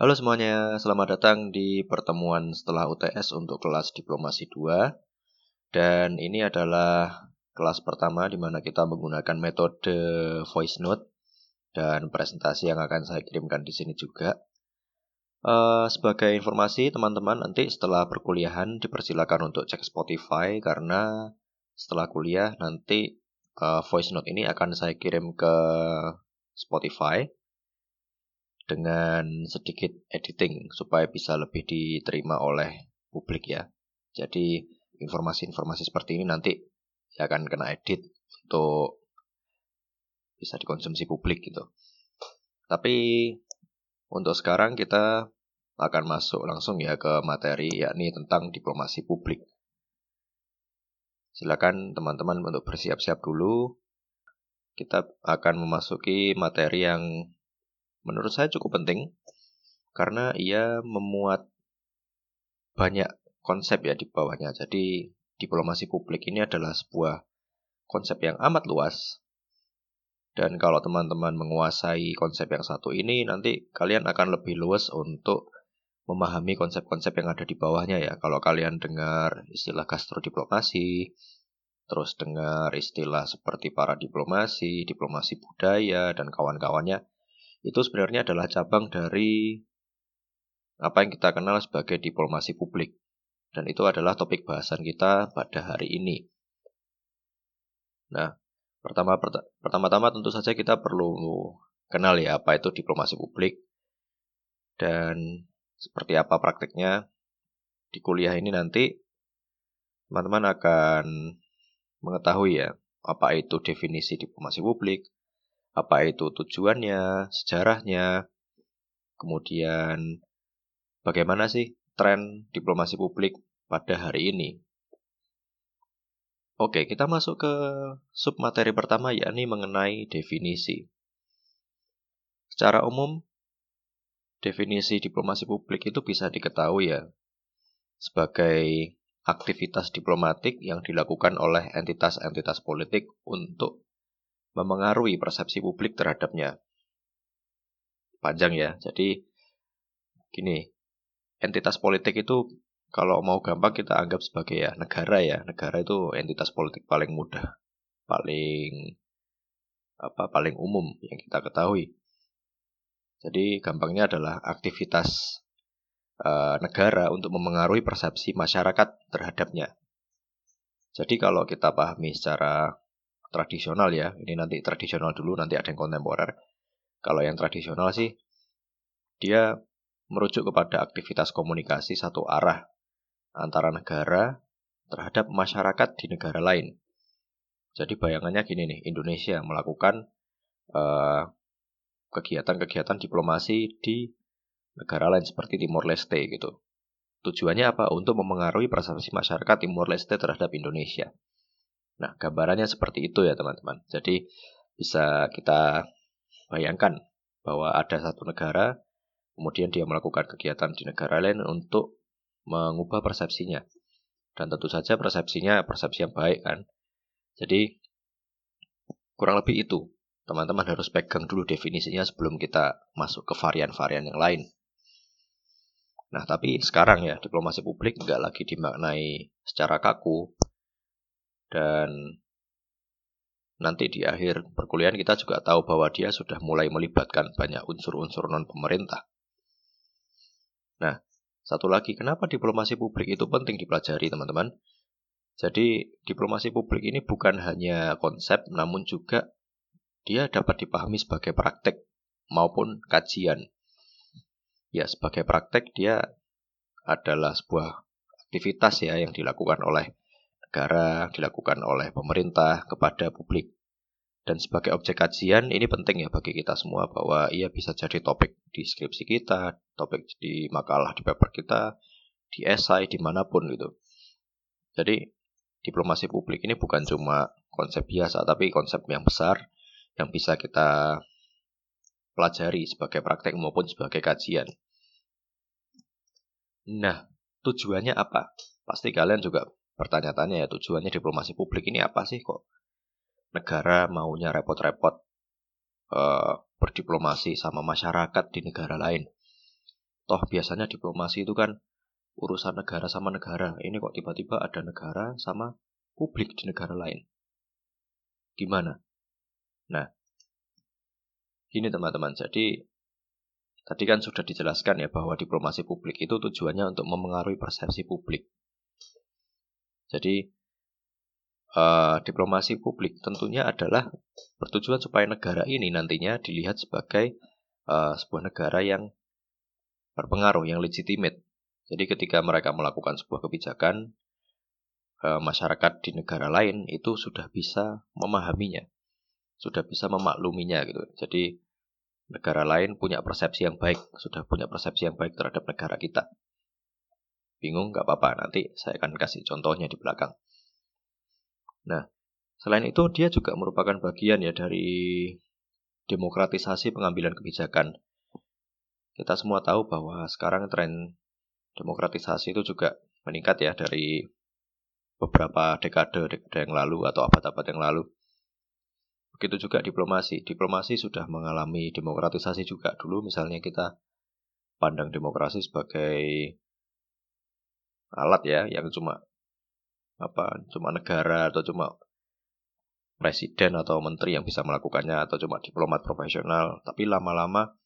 Halo semuanya, selamat datang di pertemuan setelah UTS untuk kelas Diplomasi 2. Dan ini adalah kelas pertama di mana kita menggunakan metode voice note dan presentasi yang akan saya kirimkan di sini juga. Uh, sebagai informasi teman-teman nanti setelah perkuliahan dipersilakan untuk cek Spotify karena setelah kuliah nanti uh, voice note ini akan saya kirim ke Spotify dengan sedikit editing supaya bisa lebih diterima oleh publik ya. Jadi informasi-informasi seperti ini nanti ya akan kena edit untuk bisa dikonsumsi publik gitu. Tapi untuk sekarang kita akan masuk langsung ya ke materi yakni tentang diplomasi publik. Silakan teman-teman untuk bersiap-siap dulu. Kita akan memasuki materi yang menurut saya cukup penting karena ia memuat banyak konsep ya di bawahnya. Jadi diplomasi publik ini adalah sebuah konsep yang amat luas. Dan kalau teman-teman menguasai konsep yang satu ini, nanti kalian akan lebih luas untuk memahami konsep-konsep yang ada di bawahnya ya. Kalau kalian dengar istilah gastrodiplomasi, terus dengar istilah seperti para diplomasi, diplomasi budaya, dan kawan-kawannya, itu sebenarnya adalah cabang dari apa yang kita kenal sebagai diplomasi publik. Dan itu adalah topik bahasan kita pada hari ini. Nah, pertama pertama-tama tentu saja kita perlu kenal ya apa itu diplomasi publik dan seperti apa prakteknya di kuliah ini nanti teman-teman akan mengetahui ya apa itu definisi diplomasi publik, apa itu tujuannya, sejarahnya, kemudian bagaimana sih tren diplomasi publik pada hari ini. Oke, kita masuk ke sub materi pertama yakni mengenai definisi. Secara umum, definisi diplomasi publik itu bisa diketahui ya sebagai aktivitas diplomatik yang dilakukan oleh entitas-entitas politik untuk memengaruhi persepsi publik terhadapnya. Panjang ya, jadi gini, entitas politik itu kalau mau gampang kita anggap sebagai ya negara ya, negara itu entitas politik paling mudah, paling apa paling umum yang kita ketahui. Jadi gampangnya adalah aktivitas uh, negara untuk memengaruhi persepsi masyarakat terhadapnya. Jadi kalau kita pahami secara tradisional ya. Ini nanti tradisional dulu, nanti ada yang kontemporer. Kalau yang tradisional sih, dia merujuk kepada aktivitas komunikasi satu arah antara negara terhadap masyarakat di negara lain. Jadi bayangannya gini nih, Indonesia melakukan kegiatan kegiatan-kegiatan diplomasi di negara lain seperti Timor Leste gitu. Tujuannya apa? Untuk memengaruhi persepsi masyarakat Timor Leste terhadap Indonesia. Nah, gambarannya seperti itu ya teman-teman. Jadi bisa kita bayangkan bahwa ada satu negara, kemudian dia melakukan kegiatan di negara lain untuk mengubah persepsinya. Dan tentu saja persepsinya persepsi yang baik kan. Jadi kurang lebih itu. Teman-teman harus pegang dulu definisinya sebelum kita masuk ke varian-varian yang lain. Nah, tapi sekarang ya, diplomasi publik nggak lagi dimaknai secara kaku, dan nanti di akhir perkuliahan kita juga tahu bahwa dia sudah mulai melibatkan banyak unsur-unsur non-pemerintah. Nah, satu lagi, kenapa diplomasi publik itu penting dipelajari teman-teman? Jadi, diplomasi publik ini bukan hanya konsep, namun juga dia dapat dipahami sebagai praktek maupun kajian. Ya, sebagai praktek dia adalah sebuah aktivitas ya yang dilakukan oleh negara, dilakukan oleh pemerintah kepada publik. Dan sebagai objek kajian ini penting ya bagi kita semua bahwa ia bisa jadi topik di skripsi kita, topik di makalah di paper kita, di esai, di mana pun gitu. Jadi diplomasi publik ini bukan cuma konsep biasa, tapi konsep yang besar yang bisa kita pelajari sebagai praktek maupun sebagai kajian. Nah, tujuannya apa? Pasti kalian juga Pertanyaannya ya tujuannya diplomasi publik ini apa sih kok negara maunya repot-repot uh, berdiplomasi sama masyarakat di negara lain. Toh biasanya diplomasi itu kan urusan negara sama negara. Ini kok tiba-tiba ada negara sama publik di negara lain. Gimana? Nah, gini teman-teman. Jadi tadi kan sudah dijelaskan ya bahwa diplomasi publik itu tujuannya untuk memengaruhi persepsi publik. Jadi uh, diplomasi publik tentunya adalah bertujuan supaya negara ini nantinya dilihat sebagai uh, sebuah negara yang berpengaruh, yang legitimate. Jadi ketika mereka melakukan sebuah kebijakan, uh, masyarakat di negara lain itu sudah bisa memahaminya, sudah bisa memakluminya gitu. Jadi negara lain punya persepsi yang baik, sudah punya persepsi yang baik terhadap negara kita. Bingung nggak apa-apa, nanti saya akan kasih contohnya di belakang. Nah, selain itu dia juga merupakan bagian ya dari demokratisasi pengambilan kebijakan. Kita semua tahu bahwa sekarang tren demokratisasi itu juga meningkat ya dari beberapa dekade, dekade yang lalu atau abad-abad yang lalu. Begitu juga diplomasi. Diplomasi sudah mengalami demokratisasi juga. Dulu misalnya kita pandang demokrasi sebagai alat ya yang cuma apa cuma negara atau cuma presiden atau menteri yang bisa melakukannya atau cuma diplomat profesional. Tapi lama-lama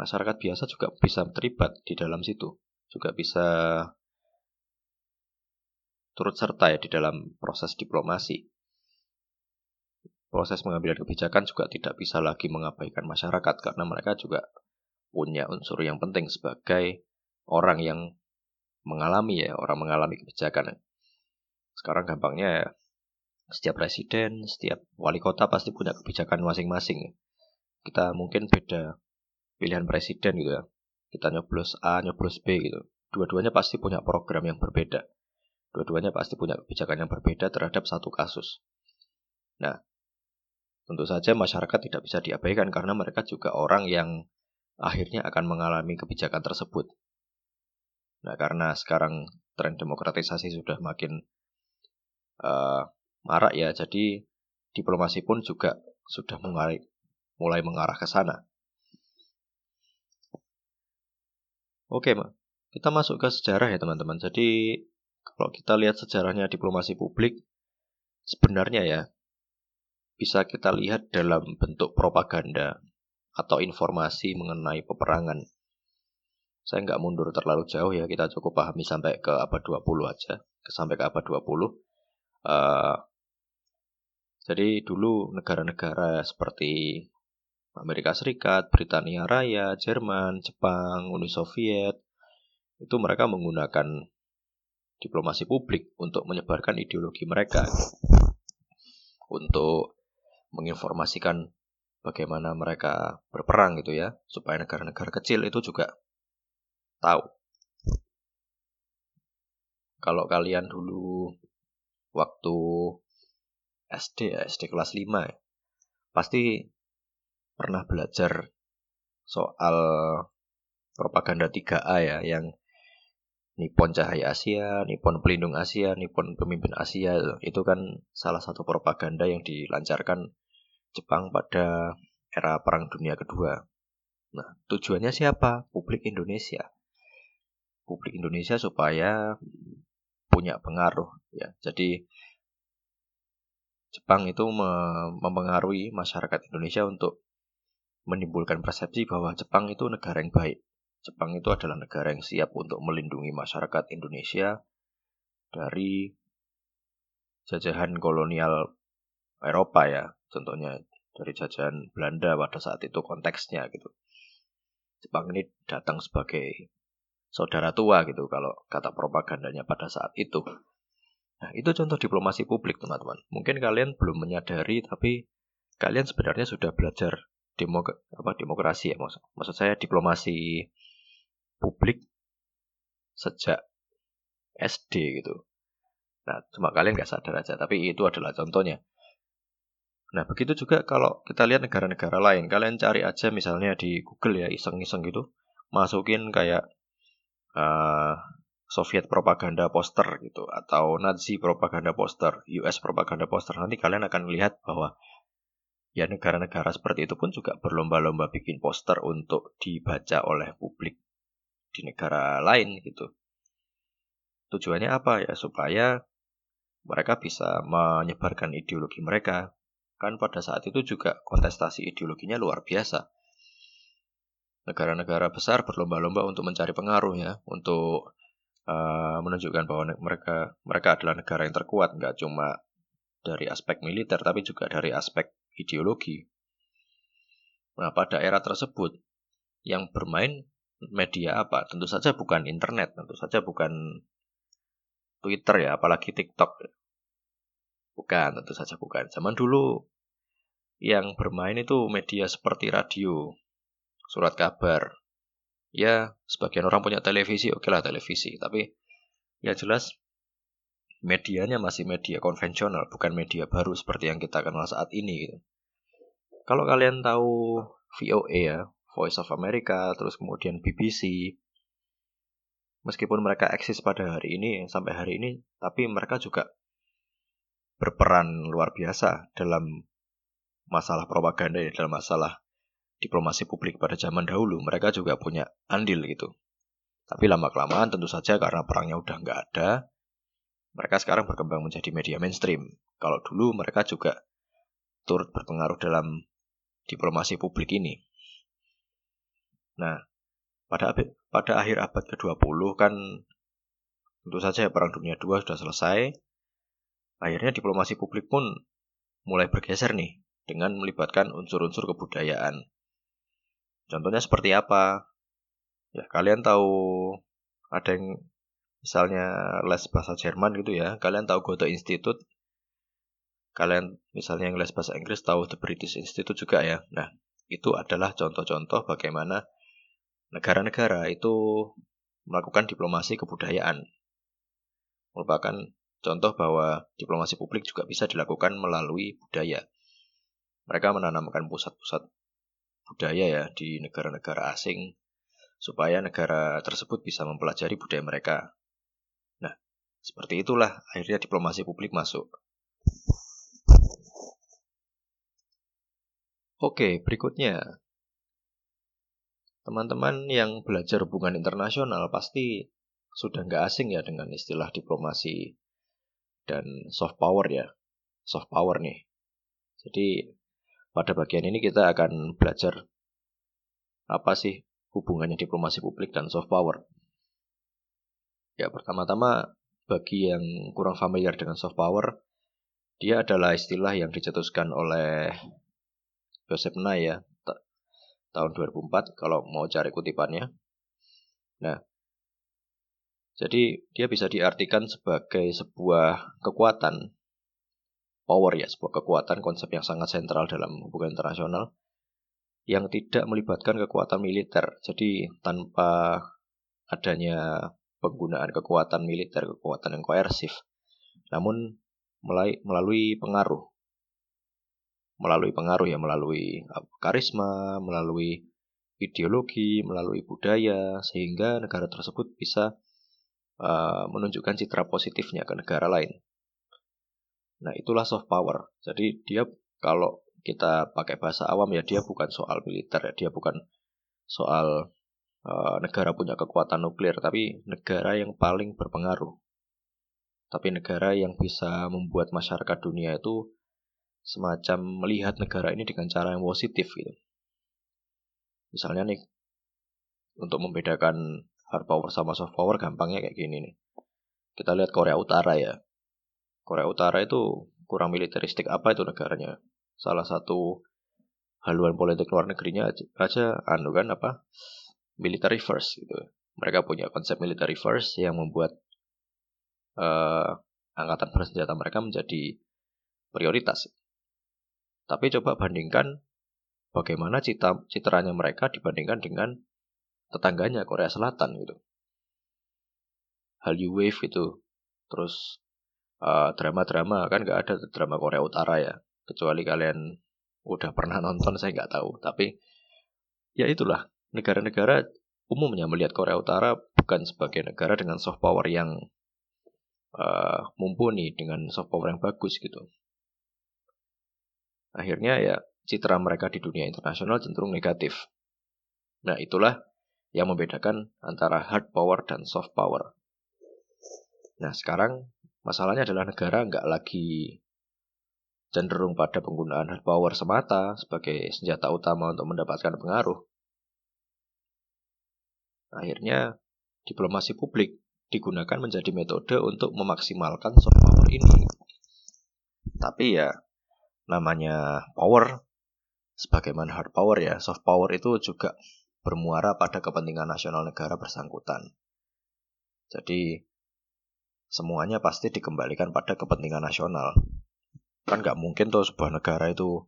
masyarakat biasa juga bisa terlibat di dalam situ juga bisa turut serta ya di dalam proses diplomasi. Proses pengambilan kebijakan juga tidak bisa lagi mengabaikan masyarakat karena mereka juga punya unsur yang penting sebagai orang yang mengalami ya orang mengalami kebijakan sekarang gampangnya ya, setiap presiden, setiap wali kota pasti punya kebijakan masing-masing. Kita mungkin beda pilihan presiden gitu ya. Kita nyoblos A, nyoblos B gitu. Dua-duanya pasti punya program yang berbeda. Dua-duanya pasti punya kebijakan yang berbeda terhadap satu kasus. Nah, tentu saja masyarakat tidak bisa diabaikan karena mereka juga orang yang akhirnya akan mengalami kebijakan tersebut. Nah, karena sekarang tren demokratisasi sudah makin uh, marak ya. Jadi diplomasi pun juga sudah mulai mulai mengarah ke sana. Oke, kita masuk ke sejarah ya teman-teman. Jadi kalau kita lihat sejarahnya diplomasi publik, sebenarnya ya bisa kita lihat dalam bentuk propaganda atau informasi mengenai peperangan. Saya nggak mundur terlalu jauh ya, kita cukup pahami sampai ke abad 20 aja, sampai ke abad 20. Uh, jadi dulu negara-negara seperti Amerika Serikat, Britania Raya, Jerman, Jepang, Uni Soviet itu mereka menggunakan diplomasi publik untuk menyebarkan ideologi mereka untuk menginformasikan bagaimana mereka berperang gitu ya supaya negara-negara kecil itu juga tahu kalau kalian dulu waktu SD ya, SD kelas 5 ya. Pasti pernah belajar soal propaganda 3A ya yang Nippon Cahaya Asia, Nippon Pelindung Asia, Nippon Pemimpin Asia itu kan salah satu propaganda yang dilancarkan Jepang pada era Perang Dunia Kedua. Nah, tujuannya siapa? Publik Indonesia. Publik Indonesia supaya punya pengaruh ya. Jadi Jepang itu mempengaruhi masyarakat Indonesia untuk menimbulkan persepsi bahwa Jepang itu negara yang baik. Jepang itu adalah negara yang siap untuk melindungi masyarakat Indonesia dari jajahan kolonial Eropa ya, contohnya dari jajahan Belanda pada saat itu konteksnya gitu. Jepang ini datang sebagai saudara tua gitu kalau kata propagandanya pada saat itu. Nah, itu contoh diplomasi publik, teman-teman. Mungkin kalian belum menyadari, tapi kalian sebenarnya sudah belajar demok apa demokrasi ya, maksud, maksud saya diplomasi publik sejak SD gitu. Nah, cuma kalian nggak sadar aja, tapi itu adalah contohnya. Nah, begitu juga kalau kita lihat negara-negara lain, kalian cari aja misalnya di Google ya, iseng-iseng gitu, masukin kayak uh, Soviet propaganda poster gitu atau Nazi propaganda poster, US propaganda poster nanti kalian akan melihat bahwa ya negara-negara seperti itu pun juga berlomba-lomba bikin poster untuk dibaca oleh publik di negara lain gitu. Tujuannya apa ya? Supaya mereka bisa menyebarkan ideologi mereka. Kan pada saat itu juga kontestasi ideologinya luar biasa. Negara-negara besar berlomba-lomba untuk mencari pengaruh ya, untuk uh, menunjukkan bahwa mereka mereka adalah negara yang terkuat, nggak cuma dari aspek militer, tapi juga dari aspek ideologi. Nah, pada era tersebut, yang bermain media apa? Tentu saja bukan internet, tentu saja bukan Twitter ya, apalagi TikTok. Bukan, tentu saja bukan. Zaman dulu yang bermain itu media seperti radio, surat kabar. Ya, sebagian orang punya televisi, oke lah televisi. Tapi ya jelas medianya masih media konvensional, bukan media baru seperti yang kita kenal saat ini. Gitu. Kalau kalian tahu VOA ya, Voice of America, terus kemudian BBC, meskipun mereka eksis pada hari ini sampai hari ini, tapi mereka juga berperan luar biasa dalam masalah propaganda ya, dalam masalah diplomasi publik pada zaman dahulu. Mereka juga punya andil gitu. Tapi lama kelamaan tentu saja karena perangnya udah nggak ada, mereka sekarang berkembang menjadi media mainstream. Kalau dulu mereka juga turut berpengaruh dalam diplomasi publik ini. Nah, pada pada akhir abad ke-20 kan tentu saja Perang Dunia II sudah selesai. Akhirnya diplomasi publik pun mulai bergeser nih dengan melibatkan unsur-unsur kebudayaan. Contohnya seperti apa? Ya, kalian tahu ada yang misalnya les bahasa Jerman gitu ya. Kalian tahu Goethe Institute? Kalian misalnya yang les bahasa Inggris tahu The British Institute juga ya. Nah, itu adalah contoh-contoh bagaimana negara-negara itu melakukan diplomasi kebudayaan. Merupakan contoh bahwa diplomasi publik juga bisa dilakukan melalui budaya. Mereka menanamkan pusat-pusat budaya ya di negara-negara asing supaya negara tersebut bisa mempelajari budaya mereka. Nah, seperti itulah akhirnya diplomasi publik masuk. Oke, berikutnya Teman-teman yang belajar hubungan internasional pasti sudah nggak asing ya dengan istilah diplomasi dan soft power ya. Soft power nih. Jadi pada bagian ini kita akan belajar apa sih hubungannya diplomasi publik dan soft power. Ya pertama-tama bagi yang kurang familiar dengan soft power, dia adalah istilah yang dicetuskan oleh Joseph Nye ya tahun 2004 kalau mau cari kutipannya. Nah, jadi dia bisa diartikan sebagai sebuah kekuatan power ya, sebuah kekuatan konsep yang sangat sentral dalam hubungan internasional yang tidak melibatkan kekuatan militer. Jadi tanpa adanya penggunaan kekuatan militer, kekuatan yang koersif, namun melalui pengaruh melalui pengaruh ya melalui karisma, melalui ideologi, melalui budaya sehingga negara tersebut bisa uh, menunjukkan citra positifnya ke negara lain. Nah, itulah soft power. Jadi dia kalau kita pakai bahasa awam ya dia bukan soal militer ya, dia bukan soal uh, negara punya kekuatan nuklir, tapi negara yang paling berpengaruh. Tapi negara yang bisa membuat masyarakat dunia itu semacam melihat negara ini dengan cara yang positif gitu. Misalnya nih, untuk membedakan hard power sama soft power gampangnya kayak gini nih. Kita lihat Korea Utara ya. Korea Utara itu kurang militeristik apa itu negaranya. Salah satu haluan politik luar negerinya aja, aja anu kan apa military first gitu. Mereka punya konsep military first yang membuat uh, angkatan bersenjata mereka menjadi prioritas. Tapi coba bandingkan bagaimana cita, citranya mereka dibandingkan dengan tetangganya Korea Selatan gitu. Hallyu Wave itu. Terus eh, drama-drama kan nggak ada drama Korea Utara ya. Kecuali kalian udah pernah nonton saya nggak tahu. Tapi ya itulah negara-negara umumnya melihat Korea Utara bukan sebagai negara dengan soft power yang uh, mumpuni dengan soft power yang bagus gitu akhirnya ya citra mereka di dunia internasional cenderung negatif. Nah itulah yang membedakan antara hard power dan soft power. Nah sekarang masalahnya adalah negara nggak lagi cenderung pada penggunaan hard power semata sebagai senjata utama untuk mendapatkan pengaruh. Akhirnya diplomasi publik digunakan menjadi metode untuk memaksimalkan soft power ini. Tapi ya namanya power sebagaimana hard power ya, soft power itu juga bermuara pada kepentingan nasional negara bersangkutan. Jadi semuanya pasti dikembalikan pada kepentingan nasional. Kan nggak mungkin tuh sebuah negara itu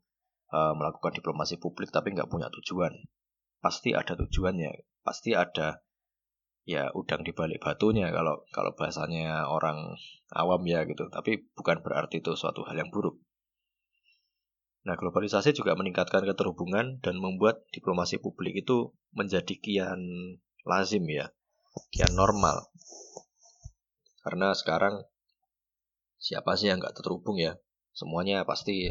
uh, melakukan diplomasi publik tapi nggak punya tujuan. Pasti ada tujuannya, pasti ada ya udang di balik batunya kalau kalau bahasanya orang awam ya gitu. Tapi bukan berarti itu suatu hal yang buruk. Nah, globalisasi juga meningkatkan keterhubungan dan membuat diplomasi publik itu menjadi kian lazim ya, kian normal. Karena sekarang siapa sih yang nggak terhubung ya? Semuanya pasti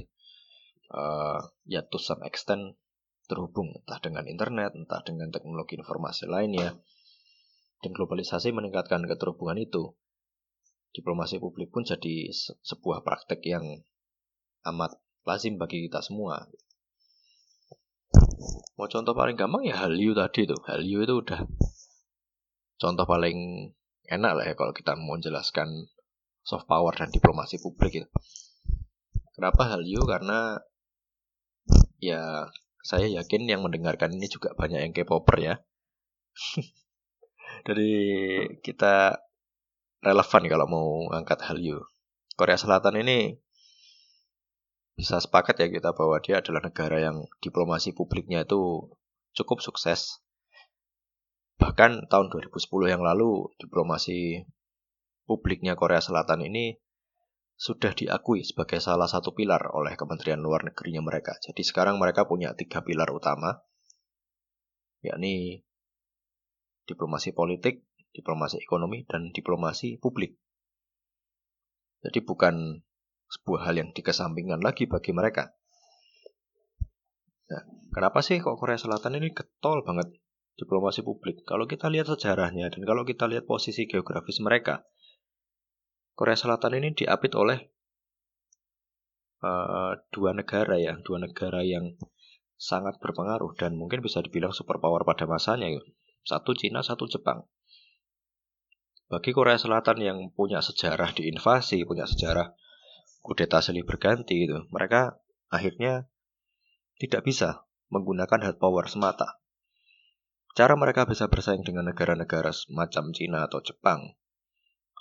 uh, ya to some extent terhubung entah dengan internet, entah dengan teknologi informasi lainnya. Dan globalisasi meningkatkan keterhubungan itu. Diplomasi publik pun jadi se sebuah praktek yang amat lazim bagi kita semua. Mau contoh paling gampang ya Hallyu tadi tuh. Hallyu itu udah contoh paling enak lah ya kalau kita mau jelaskan soft power dan diplomasi publik itu. Kenapa hal itu? Karena ya saya yakin yang mendengarkan ini juga banyak yang K-popper ya. Jadi kita relevan kalau mau angkat Hallyu. Korea Selatan ini bisa sepakat ya kita bahwa dia adalah negara yang diplomasi publiknya itu cukup sukses Bahkan tahun 2010 yang lalu, diplomasi publiknya Korea Selatan ini sudah diakui sebagai salah satu pilar oleh Kementerian Luar Negerinya mereka. Jadi sekarang mereka punya tiga pilar utama, yakni diplomasi politik, diplomasi ekonomi, dan diplomasi publik. Jadi bukan sebuah hal yang dikesampingkan lagi bagi mereka. Nah, kenapa sih kok Korea Selatan ini getol banget diplomasi publik. Kalau kita lihat sejarahnya dan kalau kita lihat posisi geografis mereka, Korea Selatan ini diapit oleh uh, dua negara ya, dua negara yang sangat berpengaruh dan mungkin bisa dibilang superpower pada masanya. Ya. Satu Cina, satu Jepang. Bagi Korea Selatan yang punya sejarah diinvasi, punya sejarah kudeta silih berganti itu, mereka akhirnya tidak bisa menggunakan hard power semata. Cara mereka bisa bersaing dengan negara-negara semacam Cina atau Jepang,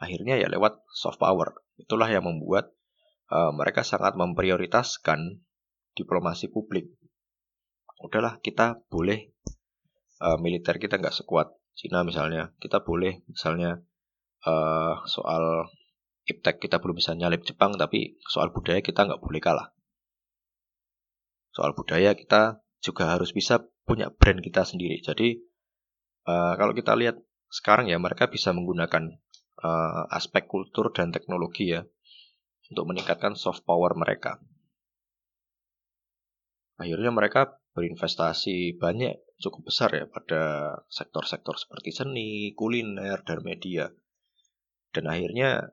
akhirnya ya lewat soft power. Itulah yang membuat uh, mereka sangat memprioritaskan diplomasi publik. Udahlah, kita boleh uh, militer kita nggak sekuat Cina misalnya, kita boleh misalnya uh, soal iptek kita belum bisa nyalip Jepang, tapi soal budaya kita nggak boleh kalah. Soal budaya kita juga harus bisa punya brand kita sendiri. Jadi uh, kalau kita lihat sekarang ya mereka bisa menggunakan uh, aspek kultur dan teknologi ya untuk meningkatkan soft power mereka. Akhirnya mereka berinvestasi banyak cukup besar ya pada sektor-sektor seperti seni, kuliner, dan media. Dan akhirnya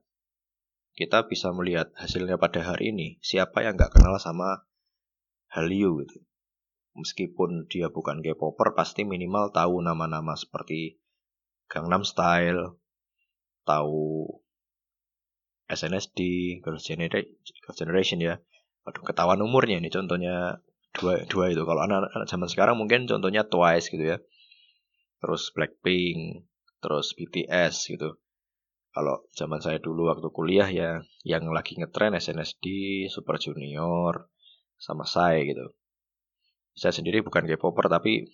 kita bisa melihat hasilnya pada hari ini. Siapa yang nggak kenal sama Hallyu gitu meskipun dia bukan K-popper pasti minimal tahu nama-nama seperti Gangnam Style, tahu SNSD, Girls Generation ya. Waduh, ketahuan umurnya ini contohnya dua, dua itu. Kalau anak-anak zaman sekarang mungkin contohnya Twice gitu ya. Terus Blackpink, terus BTS gitu. Kalau zaman saya dulu waktu kuliah ya, yang lagi ngetren SNSD, Super Junior, sama saya gitu saya sendiri bukan K-popper tapi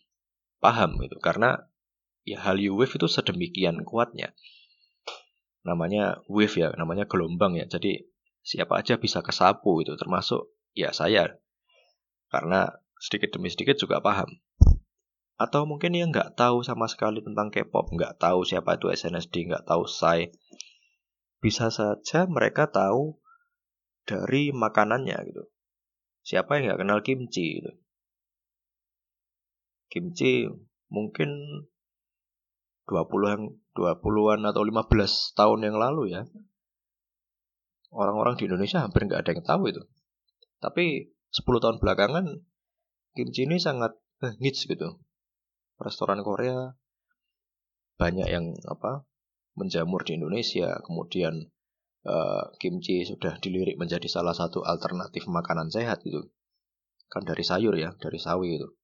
paham gitu. Karena ya Hallyu Wave itu sedemikian kuatnya. Namanya wave ya namanya gelombang ya. Jadi siapa aja bisa kesapu itu termasuk ya saya. Karena sedikit demi sedikit juga paham. Atau mungkin yang nggak tahu sama sekali tentang K-pop, nggak tahu siapa itu SNSD, nggak tahu Psy, bisa saja mereka tahu dari makanannya gitu. Siapa yang nggak kenal kimchi gitu? Kimchi mungkin 20-an 20-an atau 15 tahun yang lalu ya. Orang-orang di Indonesia hampir nggak ada yang tahu itu. Tapi 10 tahun belakangan kimchi ini sangat eh, hits gitu. Restoran Korea banyak yang apa menjamur di Indonesia, kemudian uh, kimchi sudah dilirik menjadi salah satu alternatif makanan sehat gitu. Kan dari sayur ya, dari sawi itu.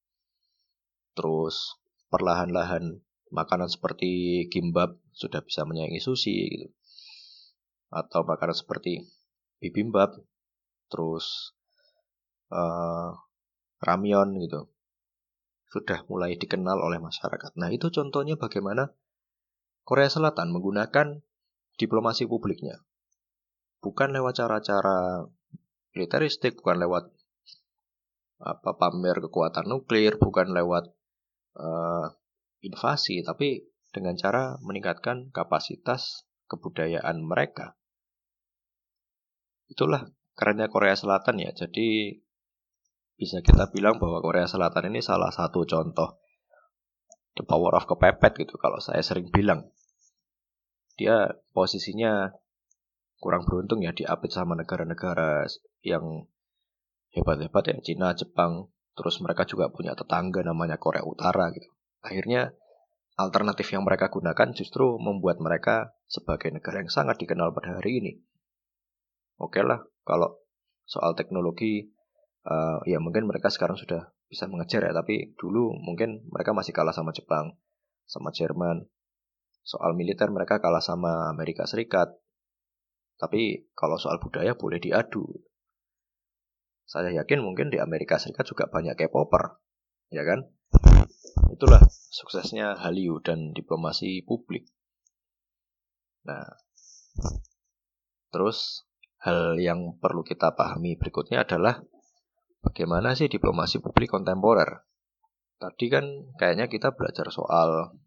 Terus perlahan-lahan makanan seperti gimbap sudah bisa menyaingi sushi gitu. Atau makanan seperti bibimbap, terus uh, ramyeon gitu. Sudah mulai dikenal oleh masyarakat. Nah, itu contohnya bagaimana Korea Selatan menggunakan diplomasi publiknya. Bukan lewat cara-cara militeristik, bukan lewat apa pamer kekuatan nuklir, bukan lewat uh, invasi, tapi dengan cara meningkatkan kapasitas kebudayaan mereka. Itulah kerennya Korea Selatan ya. Jadi bisa kita bilang bahwa Korea Selatan ini salah satu contoh the power of kepepet gitu kalau saya sering bilang. Dia posisinya kurang beruntung ya diapit sama negara-negara yang hebat-hebat ya Cina, Jepang, terus mereka juga punya tetangga namanya Korea Utara gitu. Akhirnya alternatif yang mereka gunakan justru membuat mereka sebagai negara yang sangat dikenal pada hari ini. Oke lah, kalau soal teknologi, uh, ya mungkin mereka sekarang sudah bisa mengejar ya, tapi dulu mungkin mereka masih kalah sama Jepang, sama Jerman. Soal militer mereka kalah sama Amerika Serikat. Tapi kalau soal budaya boleh diadu. Saya yakin mungkin di Amerika Serikat juga banyak K-popper, ya kan? Itulah suksesnya Hallyu dan diplomasi publik. Nah, terus hal yang perlu kita pahami berikutnya adalah bagaimana sih diplomasi publik kontemporer. Tadi kan kayaknya kita belajar soal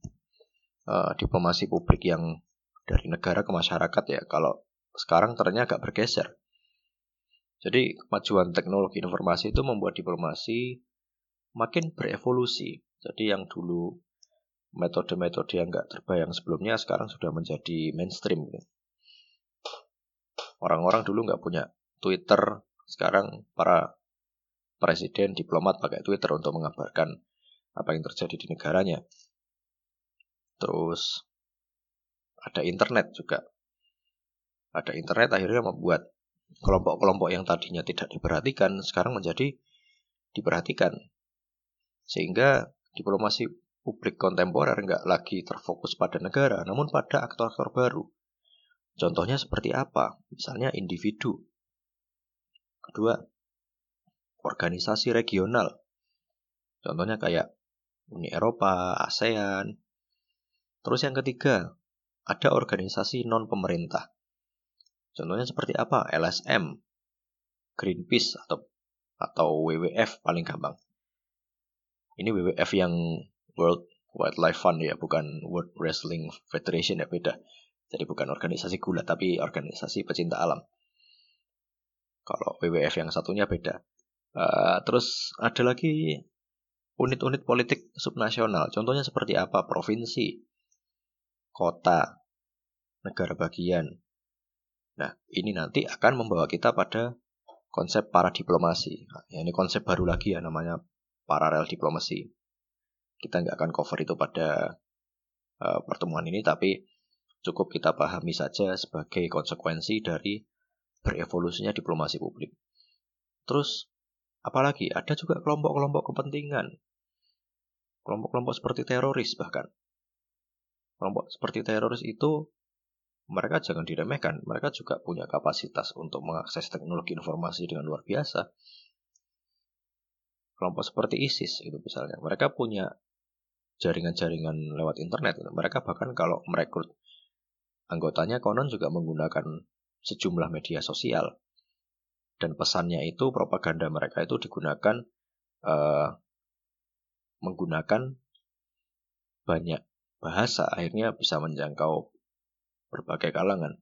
uh, diplomasi publik yang dari negara ke masyarakat ya. Kalau sekarang ternyata agak bergeser. Jadi kemajuan teknologi informasi itu membuat diplomasi makin berevolusi. Jadi yang dulu metode-metode yang nggak terbayang sebelumnya sekarang sudah menjadi mainstream. Orang-orang dulu nggak punya Twitter, sekarang para presiden, diplomat pakai Twitter untuk mengabarkan apa yang terjadi di negaranya. Terus ada internet juga. Ada internet akhirnya membuat kelompok-kelompok yang tadinya tidak diperhatikan sekarang menjadi diperhatikan. Sehingga diplomasi publik kontemporer nggak lagi terfokus pada negara, namun pada aktor-aktor baru. Contohnya seperti apa? Misalnya individu. Kedua, organisasi regional. Contohnya kayak Uni Eropa, ASEAN. Terus yang ketiga, ada organisasi non-pemerintah. Contohnya seperti apa? LSM, Greenpeace atau atau WWF paling gampang. Ini WWF yang World Wildlife Fund ya, bukan World Wrestling Federation ya beda. Jadi bukan organisasi gula tapi organisasi pecinta alam. Kalau WWF yang satunya beda. Uh, terus ada lagi unit-unit politik subnasional. Contohnya seperti apa? Provinsi, kota, negara bagian, Nah, ini nanti akan membawa kita pada konsep para diplomasi. Nah, ini konsep baru lagi ya namanya paralel diplomasi. Kita nggak akan cover itu pada uh, pertemuan ini, tapi cukup kita pahami saja sebagai konsekuensi dari berevolusinya diplomasi publik. Terus, apalagi ada juga kelompok-kelompok kepentingan. Kelompok-kelompok seperti teroris bahkan. Kelompok seperti teroris itu mereka jangan diremehkan. Mereka juga punya kapasitas untuk mengakses teknologi informasi dengan luar biasa. Kelompok seperti ISIS itu misalnya, mereka punya jaringan-jaringan lewat internet. Mereka bahkan kalau merekrut anggotanya konon juga menggunakan sejumlah media sosial. Dan pesannya itu propaganda mereka itu digunakan uh, menggunakan banyak bahasa akhirnya bisa menjangkau berbagai kalangan.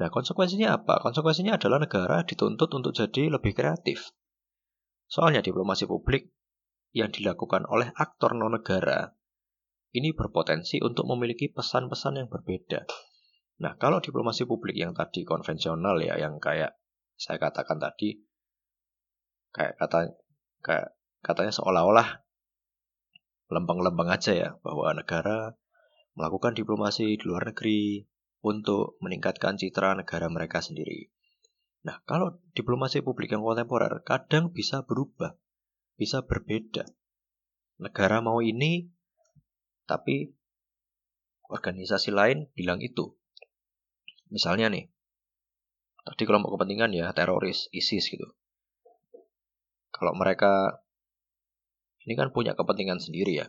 Nah, konsekuensinya apa? Konsekuensinya adalah negara dituntut untuk jadi lebih kreatif. Soalnya diplomasi publik yang dilakukan oleh aktor non-negara ini berpotensi untuk memiliki pesan-pesan yang berbeda. Nah, kalau diplomasi publik yang tadi konvensional ya, yang kayak saya katakan tadi, kayak kata kayak katanya seolah-olah lempeng-lempeng aja ya bahwa negara melakukan diplomasi di luar negeri untuk meningkatkan citra negara mereka sendiri. Nah, kalau diplomasi publik yang kontemporer kadang bisa berubah, bisa berbeda. Negara mau ini, tapi organisasi lain bilang itu. Misalnya nih, tadi kelompok kepentingan ya teroris ISIS gitu. Kalau mereka ini kan punya kepentingan sendiri ya.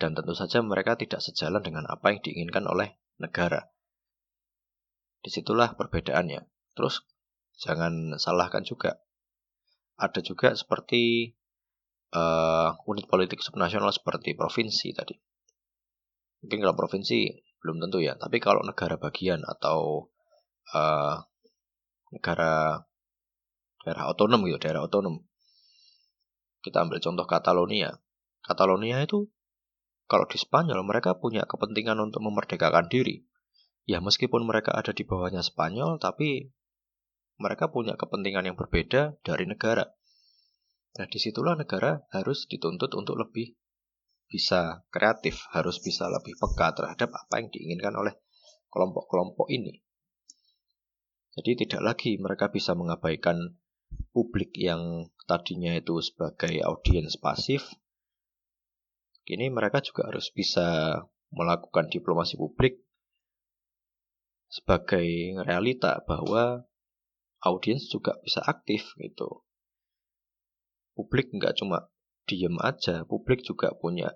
Dan tentu saja mereka tidak sejalan dengan apa yang diinginkan oleh negara. Di situlah perbedaannya. Terus jangan salahkan juga. Ada juga seperti uh, unit politik subnasional seperti provinsi tadi. Mungkin kalau provinsi belum tentu ya, tapi kalau negara bagian atau uh, negara daerah otonom gitu, daerah otonom. Kita ambil contoh Catalonia. Catalonia itu kalau di Spanyol mereka punya kepentingan untuk memerdekakan diri. Ya meskipun mereka ada di bawahnya Spanyol, tapi mereka punya kepentingan yang berbeda dari negara. Nah di situlah negara harus dituntut untuk lebih bisa kreatif, harus bisa lebih peka terhadap apa yang diinginkan oleh kelompok-kelompok ini. Jadi tidak lagi mereka bisa mengabaikan publik yang tadinya itu sebagai audiens pasif. Kini mereka juga harus bisa melakukan diplomasi publik sebagai realita bahwa audiens juga bisa aktif gitu. Publik nggak cuma diem aja, publik juga punya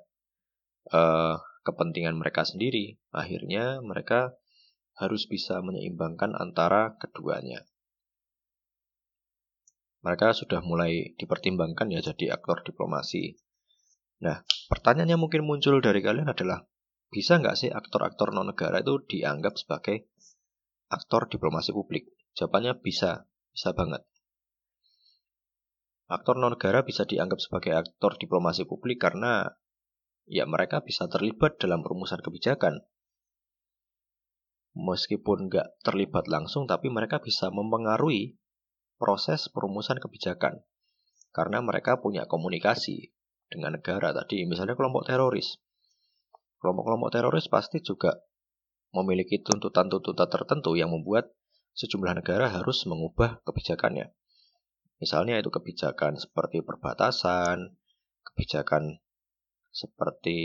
uh, kepentingan mereka sendiri. Akhirnya mereka harus bisa menyeimbangkan antara keduanya. Mereka sudah mulai dipertimbangkan ya jadi aktor diplomasi. Nah, pertanyaan yang mungkin muncul dari kalian adalah, bisa nggak sih aktor-aktor non-negara itu dianggap sebagai aktor diplomasi publik? Jawabannya bisa, bisa banget. Aktor non-negara bisa dianggap sebagai aktor diplomasi publik karena ya mereka bisa terlibat dalam perumusan kebijakan. Meskipun nggak terlibat langsung, tapi mereka bisa mempengaruhi proses perumusan kebijakan. Karena mereka punya komunikasi dengan negara tadi, misalnya kelompok teroris. Kelompok-kelompok teroris pasti juga memiliki tuntutan-tuntutan tertentu yang membuat sejumlah negara harus mengubah kebijakannya. Misalnya itu kebijakan seperti perbatasan, kebijakan seperti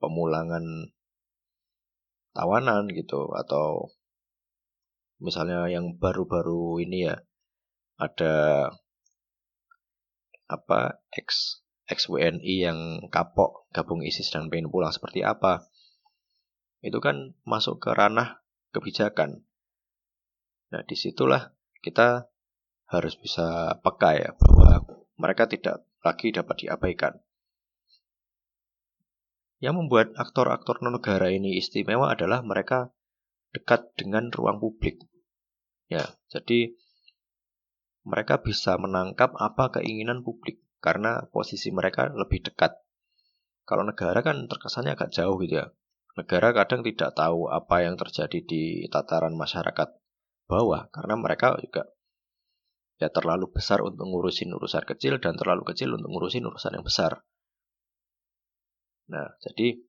pemulangan tawanan gitu atau misalnya yang baru-baru ini ya ada apa ex ex WNI yang kapok gabung ISIS dan pengen pulang seperti apa itu kan masuk ke ranah kebijakan nah di situlah kita harus bisa peka ya bahwa mereka tidak lagi dapat diabaikan. Yang membuat aktor-aktor non-negara ini istimewa adalah mereka dekat dengan ruang publik. Ya, jadi mereka bisa menangkap apa keinginan publik karena posisi mereka lebih dekat. Kalau negara kan terkesannya agak jauh gitu ya. Negara kadang tidak tahu apa yang terjadi di tataran masyarakat bawah karena mereka juga ya terlalu besar untuk ngurusin urusan kecil dan terlalu kecil untuk ngurusin urusan yang besar. Nah, jadi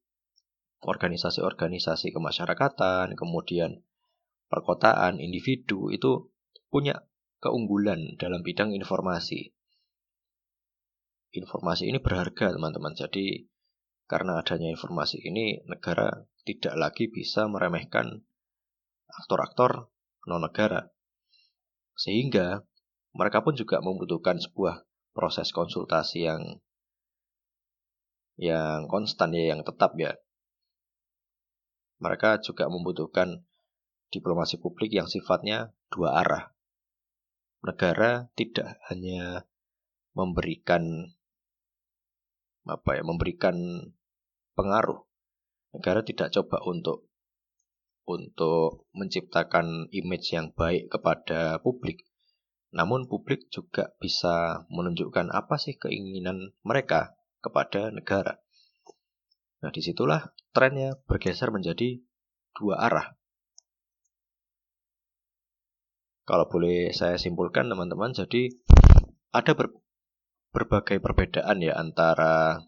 organisasi-organisasi kemasyarakatan, kemudian perkotaan, individu itu punya keunggulan dalam bidang informasi. Informasi ini berharga, teman-teman. Jadi, karena adanya informasi ini, negara tidak lagi bisa meremehkan aktor-aktor non-negara. Sehingga mereka pun juga membutuhkan sebuah proses konsultasi yang yang konstan ya, yang tetap ya. Mereka juga membutuhkan diplomasi publik yang sifatnya dua arah. Negara tidak hanya memberikan apa ya, memberikan pengaruh. Negara tidak coba untuk untuk menciptakan image yang baik kepada publik, namun publik juga bisa menunjukkan apa sih keinginan mereka kepada negara. Nah, di situlah trennya bergeser menjadi dua arah. Kalau boleh saya simpulkan teman-teman, jadi ada ber, berbagai perbedaan ya antara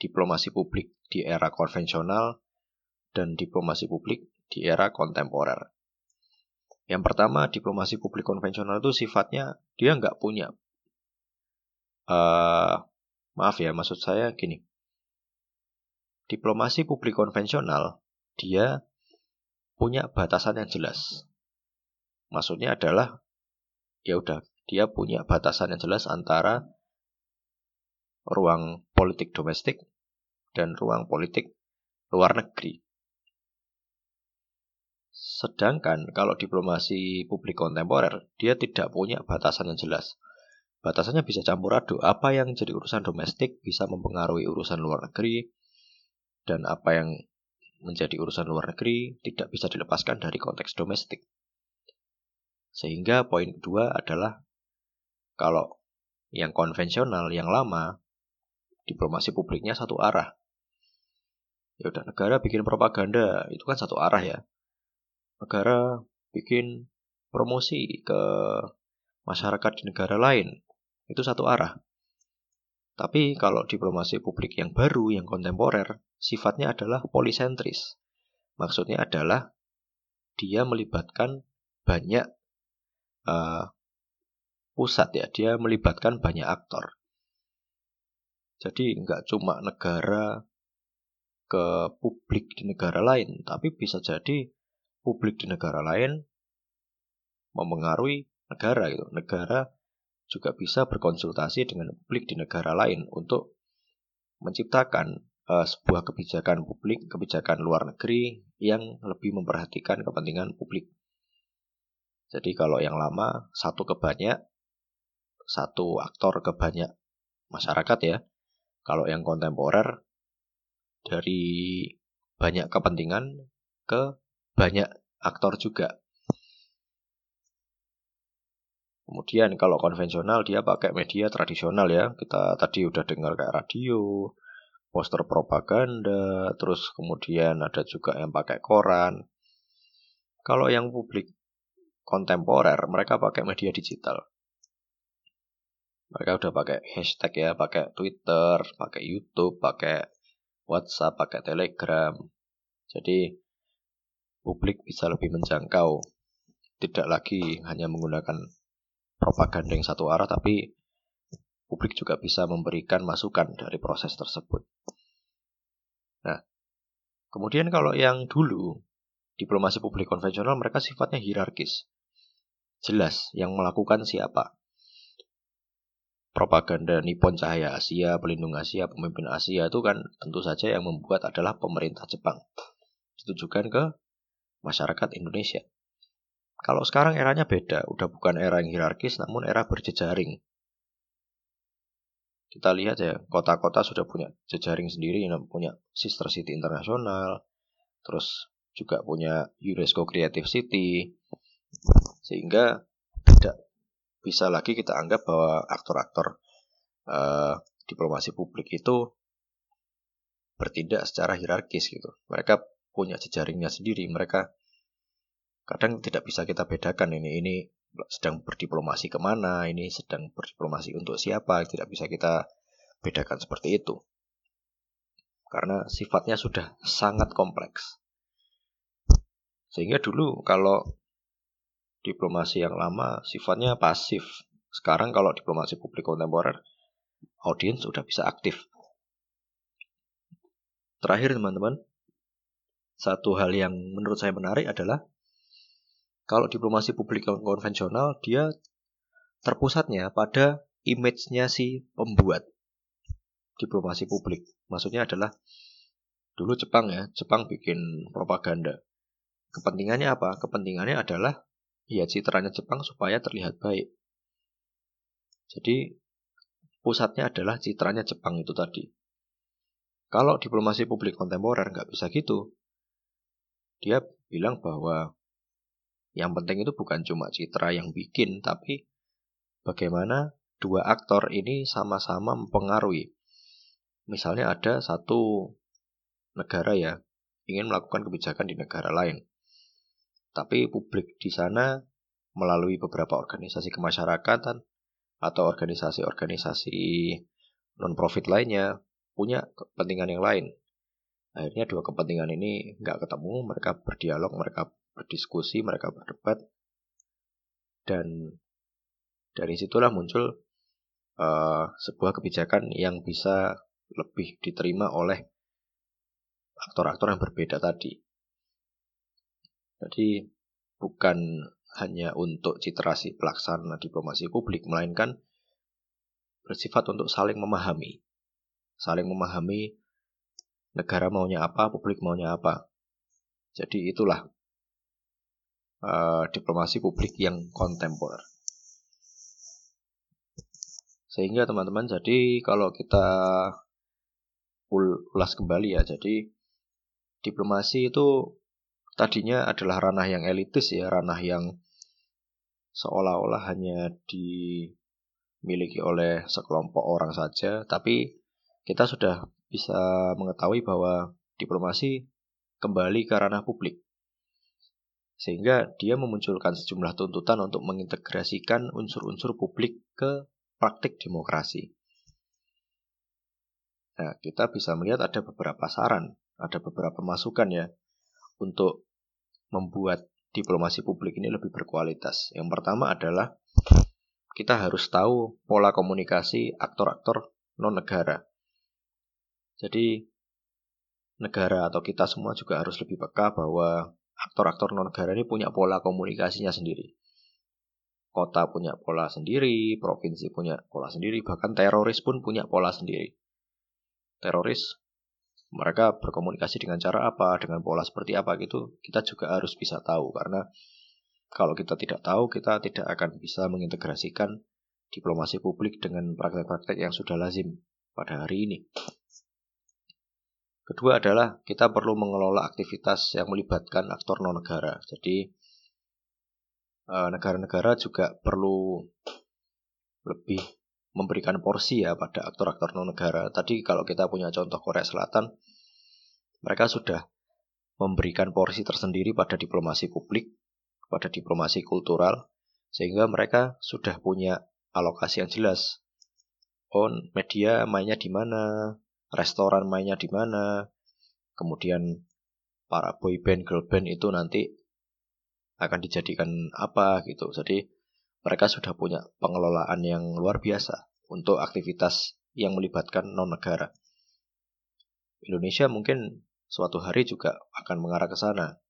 diplomasi publik di era konvensional dan diplomasi publik di era kontemporer. Yang pertama, diplomasi publik konvensional itu sifatnya dia nggak punya. Uh, maaf ya, maksud saya gini. Diplomasi publik konvensional dia punya batasan yang jelas. Maksudnya adalah ya udah dia punya batasan yang jelas antara ruang politik domestik dan ruang politik luar negeri. Sedangkan kalau diplomasi publik kontemporer, dia tidak punya batasan yang jelas. Batasannya bisa campur aduk. Apa yang jadi urusan domestik bisa mempengaruhi urusan luar negeri, dan apa yang menjadi urusan luar negeri tidak bisa dilepaskan dari konteks domestik. Sehingga poin kedua adalah kalau yang konvensional, yang lama, diplomasi publiknya satu arah. Ya udah negara bikin propaganda, itu kan satu arah ya negara bikin promosi ke masyarakat di negara lain. Itu satu arah. Tapi kalau diplomasi publik yang baru, yang kontemporer, sifatnya adalah polisentris. Maksudnya adalah dia melibatkan banyak uh, pusat ya, dia melibatkan banyak aktor. Jadi nggak cuma negara ke publik di negara lain, tapi bisa jadi publik di negara lain mempengaruhi negara gitu. Negara juga bisa berkonsultasi dengan publik di negara lain untuk menciptakan uh, sebuah kebijakan publik, kebijakan luar negeri yang lebih memperhatikan kepentingan publik. Jadi kalau yang lama satu ke banyak, satu aktor ke banyak masyarakat ya. Kalau yang kontemporer dari banyak kepentingan ke banyak aktor juga. Kemudian kalau konvensional dia pakai media tradisional ya. Kita tadi udah dengar kayak radio, poster propaganda, terus kemudian ada juga yang pakai koran. Kalau yang publik kontemporer, mereka pakai media digital. Mereka udah pakai hashtag ya, pakai Twitter, pakai YouTube, pakai WhatsApp, pakai Telegram. Jadi publik bisa lebih menjangkau. Tidak lagi hanya menggunakan propaganda yang satu arah, tapi publik juga bisa memberikan masukan dari proses tersebut. Nah, kemudian kalau yang dulu, diplomasi publik konvensional mereka sifatnya hierarkis. Jelas yang melakukan siapa. Propaganda Nippon Cahaya Asia, Pelindung Asia, Pemimpin Asia itu kan tentu saja yang membuat adalah pemerintah Jepang. Ditujukan ke masyarakat Indonesia. Kalau sekarang eranya beda, udah bukan era yang hierarkis namun era berjejaring. Kita lihat ya, kota-kota sudah punya jejaring sendiri, punya sister city internasional, terus juga punya UNESCO Creative City, sehingga bisa lagi kita anggap bahwa aktor-aktor uh, diplomasi publik itu bertindak secara hierarkis gitu. Mereka punya jejaringnya sendiri. Mereka kadang tidak bisa kita bedakan ini ini sedang berdiplomasi ke mana, ini sedang berdiplomasi untuk siapa, tidak bisa kita bedakan seperti itu. Karena sifatnya sudah sangat kompleks. Sehingga dulu kalau diplomasi yang lama sifatnya pasif. Sekarang kalau diplomasi publik kontemporer, audiens sudah bisa aktif. Terakhir teman-teman, satu hal yang menurut saya menarik adalah kalau diplomasi publik konvensional dia terpusatnya pada image-nya si pembuat diplomasi publik. Maksudnya adalah dulu Jepang ya, Jepang bikin propaganda. Kepentingannya apa? Kepentingannya adalah ya citranya Jepang supaya terlihat baik. Jadi pusatnya adalah citranya Jepang itu tadi. Kalau diplomasi publik kontemporer nggak bisa gitu dia bilang bahwa yang penting itu bukan cuma citra yang bikin, tapi bagaimana dua aktor ini sama-sama mempengaruhi. Misalnya ada satu negara ya ingin melakukan kebijakan di negara lain. Tapi publik di sana melalui beberapa organisasi kemasyarakatan atau organisasi-organisasi non-profit lainnya punya kepentingan yang lain. Akhirnya dua kepentingan ini nggak ketemu, mereka berdialog, mereka berdiskusi, mereka berdebat, dan dari situlah muncul uh, sebuah kebijakan yang bisa lebih diterima oleh aktor-aktor yang berbeda tadi. Jadi bukan hanya untuk citra si pelaksana diplomasi publik, melainkan bersifat untuk saling memahami. Saling memahami negara maunya apa, publik maunya apa. Jadi itulah uh, diplomasi publik yang kontemporer. Sehingga teman-teman, jadi kalau kita ulas kembali ya, jadi diplomasi itu tadinya adalah ranah yang elitis ya, ranah yang seolah-olah hanya dimiliki oleh sekelompok orang saja, tapi kita sudah bisa mengetahui bahwa diplomasi kembali ke ranah publik. Sehingga dia memunculkan sejumlah tuntutan untuk mengintegrasikan unsur-unsur publik ke praktik demokrasi. Nah, kita bisa melihat ada beberapa saran, ada beberapa masukan ya untuk membuat diplomasi publik ini lebih berkualitas. Yang pertama adalah kita harus tahu pola komunikasi aktor-aktor non-negara. Jadi negara atau kita semua juga harus lebih peka bahwa aktor-aktor non-negara ini punya pola komunikasinya sendiri kota punya pola sendiri, provinsi punya pola sendiri, bahkan teroris pun punya pola sendiri. Teroris mereka berkomunikasi dengan cara apa, dengan pola seperti apa gitu, kita juga harus bisa tahu karena kalau kita tidak tahu, kita tidak akan bisa mengintegrasikan diplomasi publik dengan praktek-praktek yang sudah lazim pada hari ini. Kedua adalah kita perlu mengelola aktivitas yang melibatkan aktor non-negara. Jadi Eh, negara-negara juga perlu lebih memberikan porsi ya pada aktor-aktor non negara. Tadi kalau kita punya contoh Korea Selatan, mereka sudah memberikan porsi tersendiri pada diplomasi publik, pada diplomasi kultural, sehingga mereka sudah punya alokasi yang jelas. Oh, media mainnya di mana, restoran mainnya di mana, kemudian para boy band, girl band itu nanti akan dijadikan apa gitu. Jadi mereka sudah punya pengelolaan yang luar biasa untuk aktivitas yang melibatkan non-negara. Indonesia mungkin suatu hari juga akan mengarah ke sana.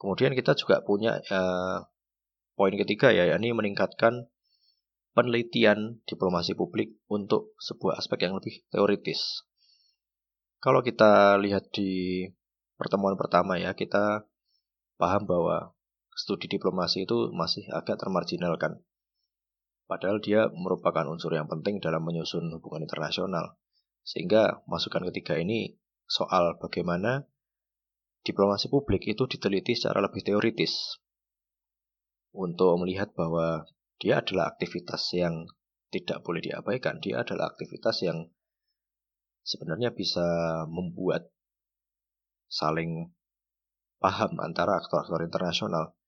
Kemudian kita juga punya eh, poin ketiga ya, yakni meningkatkan penelitian diplomasi publik untuk sebuah aspek yang lebih teoritis. Kalau kita lihat di pertemuan pertama ya, kita paham bahwa studi diplomasi itu masih agak termarginalkan. Padahal dia merupakan unsur yang penting dalam menyusun hubungan internasional. Sehingga masukan ketiga ini soal bagaimana diplomasi publik itu diteliti secara lebih teoritis. Untuk melihat bahwa dia adalah aktivitas yang tidak boleh diabaikan. Dia adalah aktivitas yang sebenarnya bisa membuat saling paham antara aktor-aktor internasional.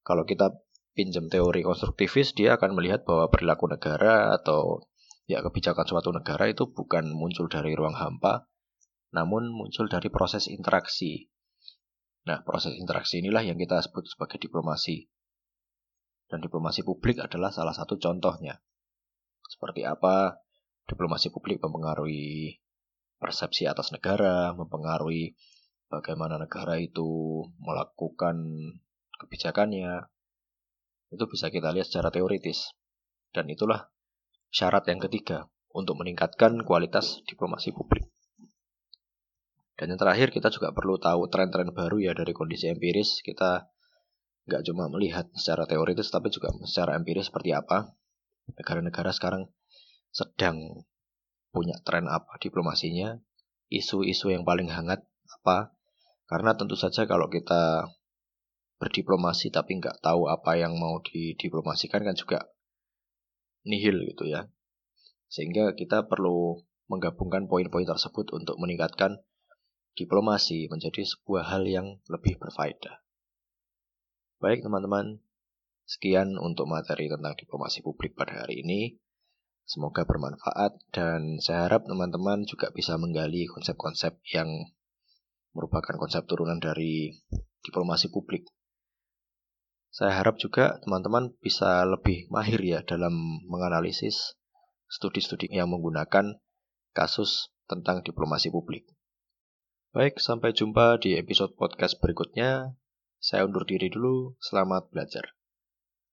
Kalau kita pinjam teori konstruktivis, dia akan melihat bahwa perilaku negara atau ya kebijakan suatu negara itu bukan muncul dari ruang hampa, namun muncul dari proses interaksi. Nah, proses interaksi inilah yang kita sebut sebagai diplomasi. Dan diplomasi publik adalah salah satu contohnya. Seperti apa diplomasi publik mempengaruhi persepsi atas negara, mempengaruhi bagaimana negara itu melakukan kebijakannya, itu bisa kita lihat secara teoritis. Dan itulah syarat yang ketiga untuk meningkatkan kualitas diplomasi publik. Dan yang terakhir kita juga perlu tahu tren-tren baru ya dari kondisi empiris. Kita nggak cuma melihat secara teoritis tapi juga secara empiris seperti apa negara-negara sekarang sedang punya tren apa diplomasinya, isu-isu yang paling hangat apa, karena tentu saja kalau kita berdiplomasi tapi nggak tahu apa yang mau didiplomasikan kan juga nihil gitu ya. Sehingga kita perlu menggabungkan poin-poin tersebut untuk meningkatkan diplomasi menjadi sebuah hal yang lebih berfaedah. Baik teman-teman, sekian untuk materi tentang diplomasi publik pada hari ini. Semoga bermanfaat dan saya harap teman-teman juga bisa menggali konsep-konsep yang merupakan konsep turunan dari diplomasi publik. Saya harap juga teman-teman bisa lebih mahir ya dalam menganalisis studi-studi yang menggunakan kasus tentang diplomasi publik. Baik, sampai jumpa di episode podcast berikutnya. Saya undur diri dulu. Selamat belajar.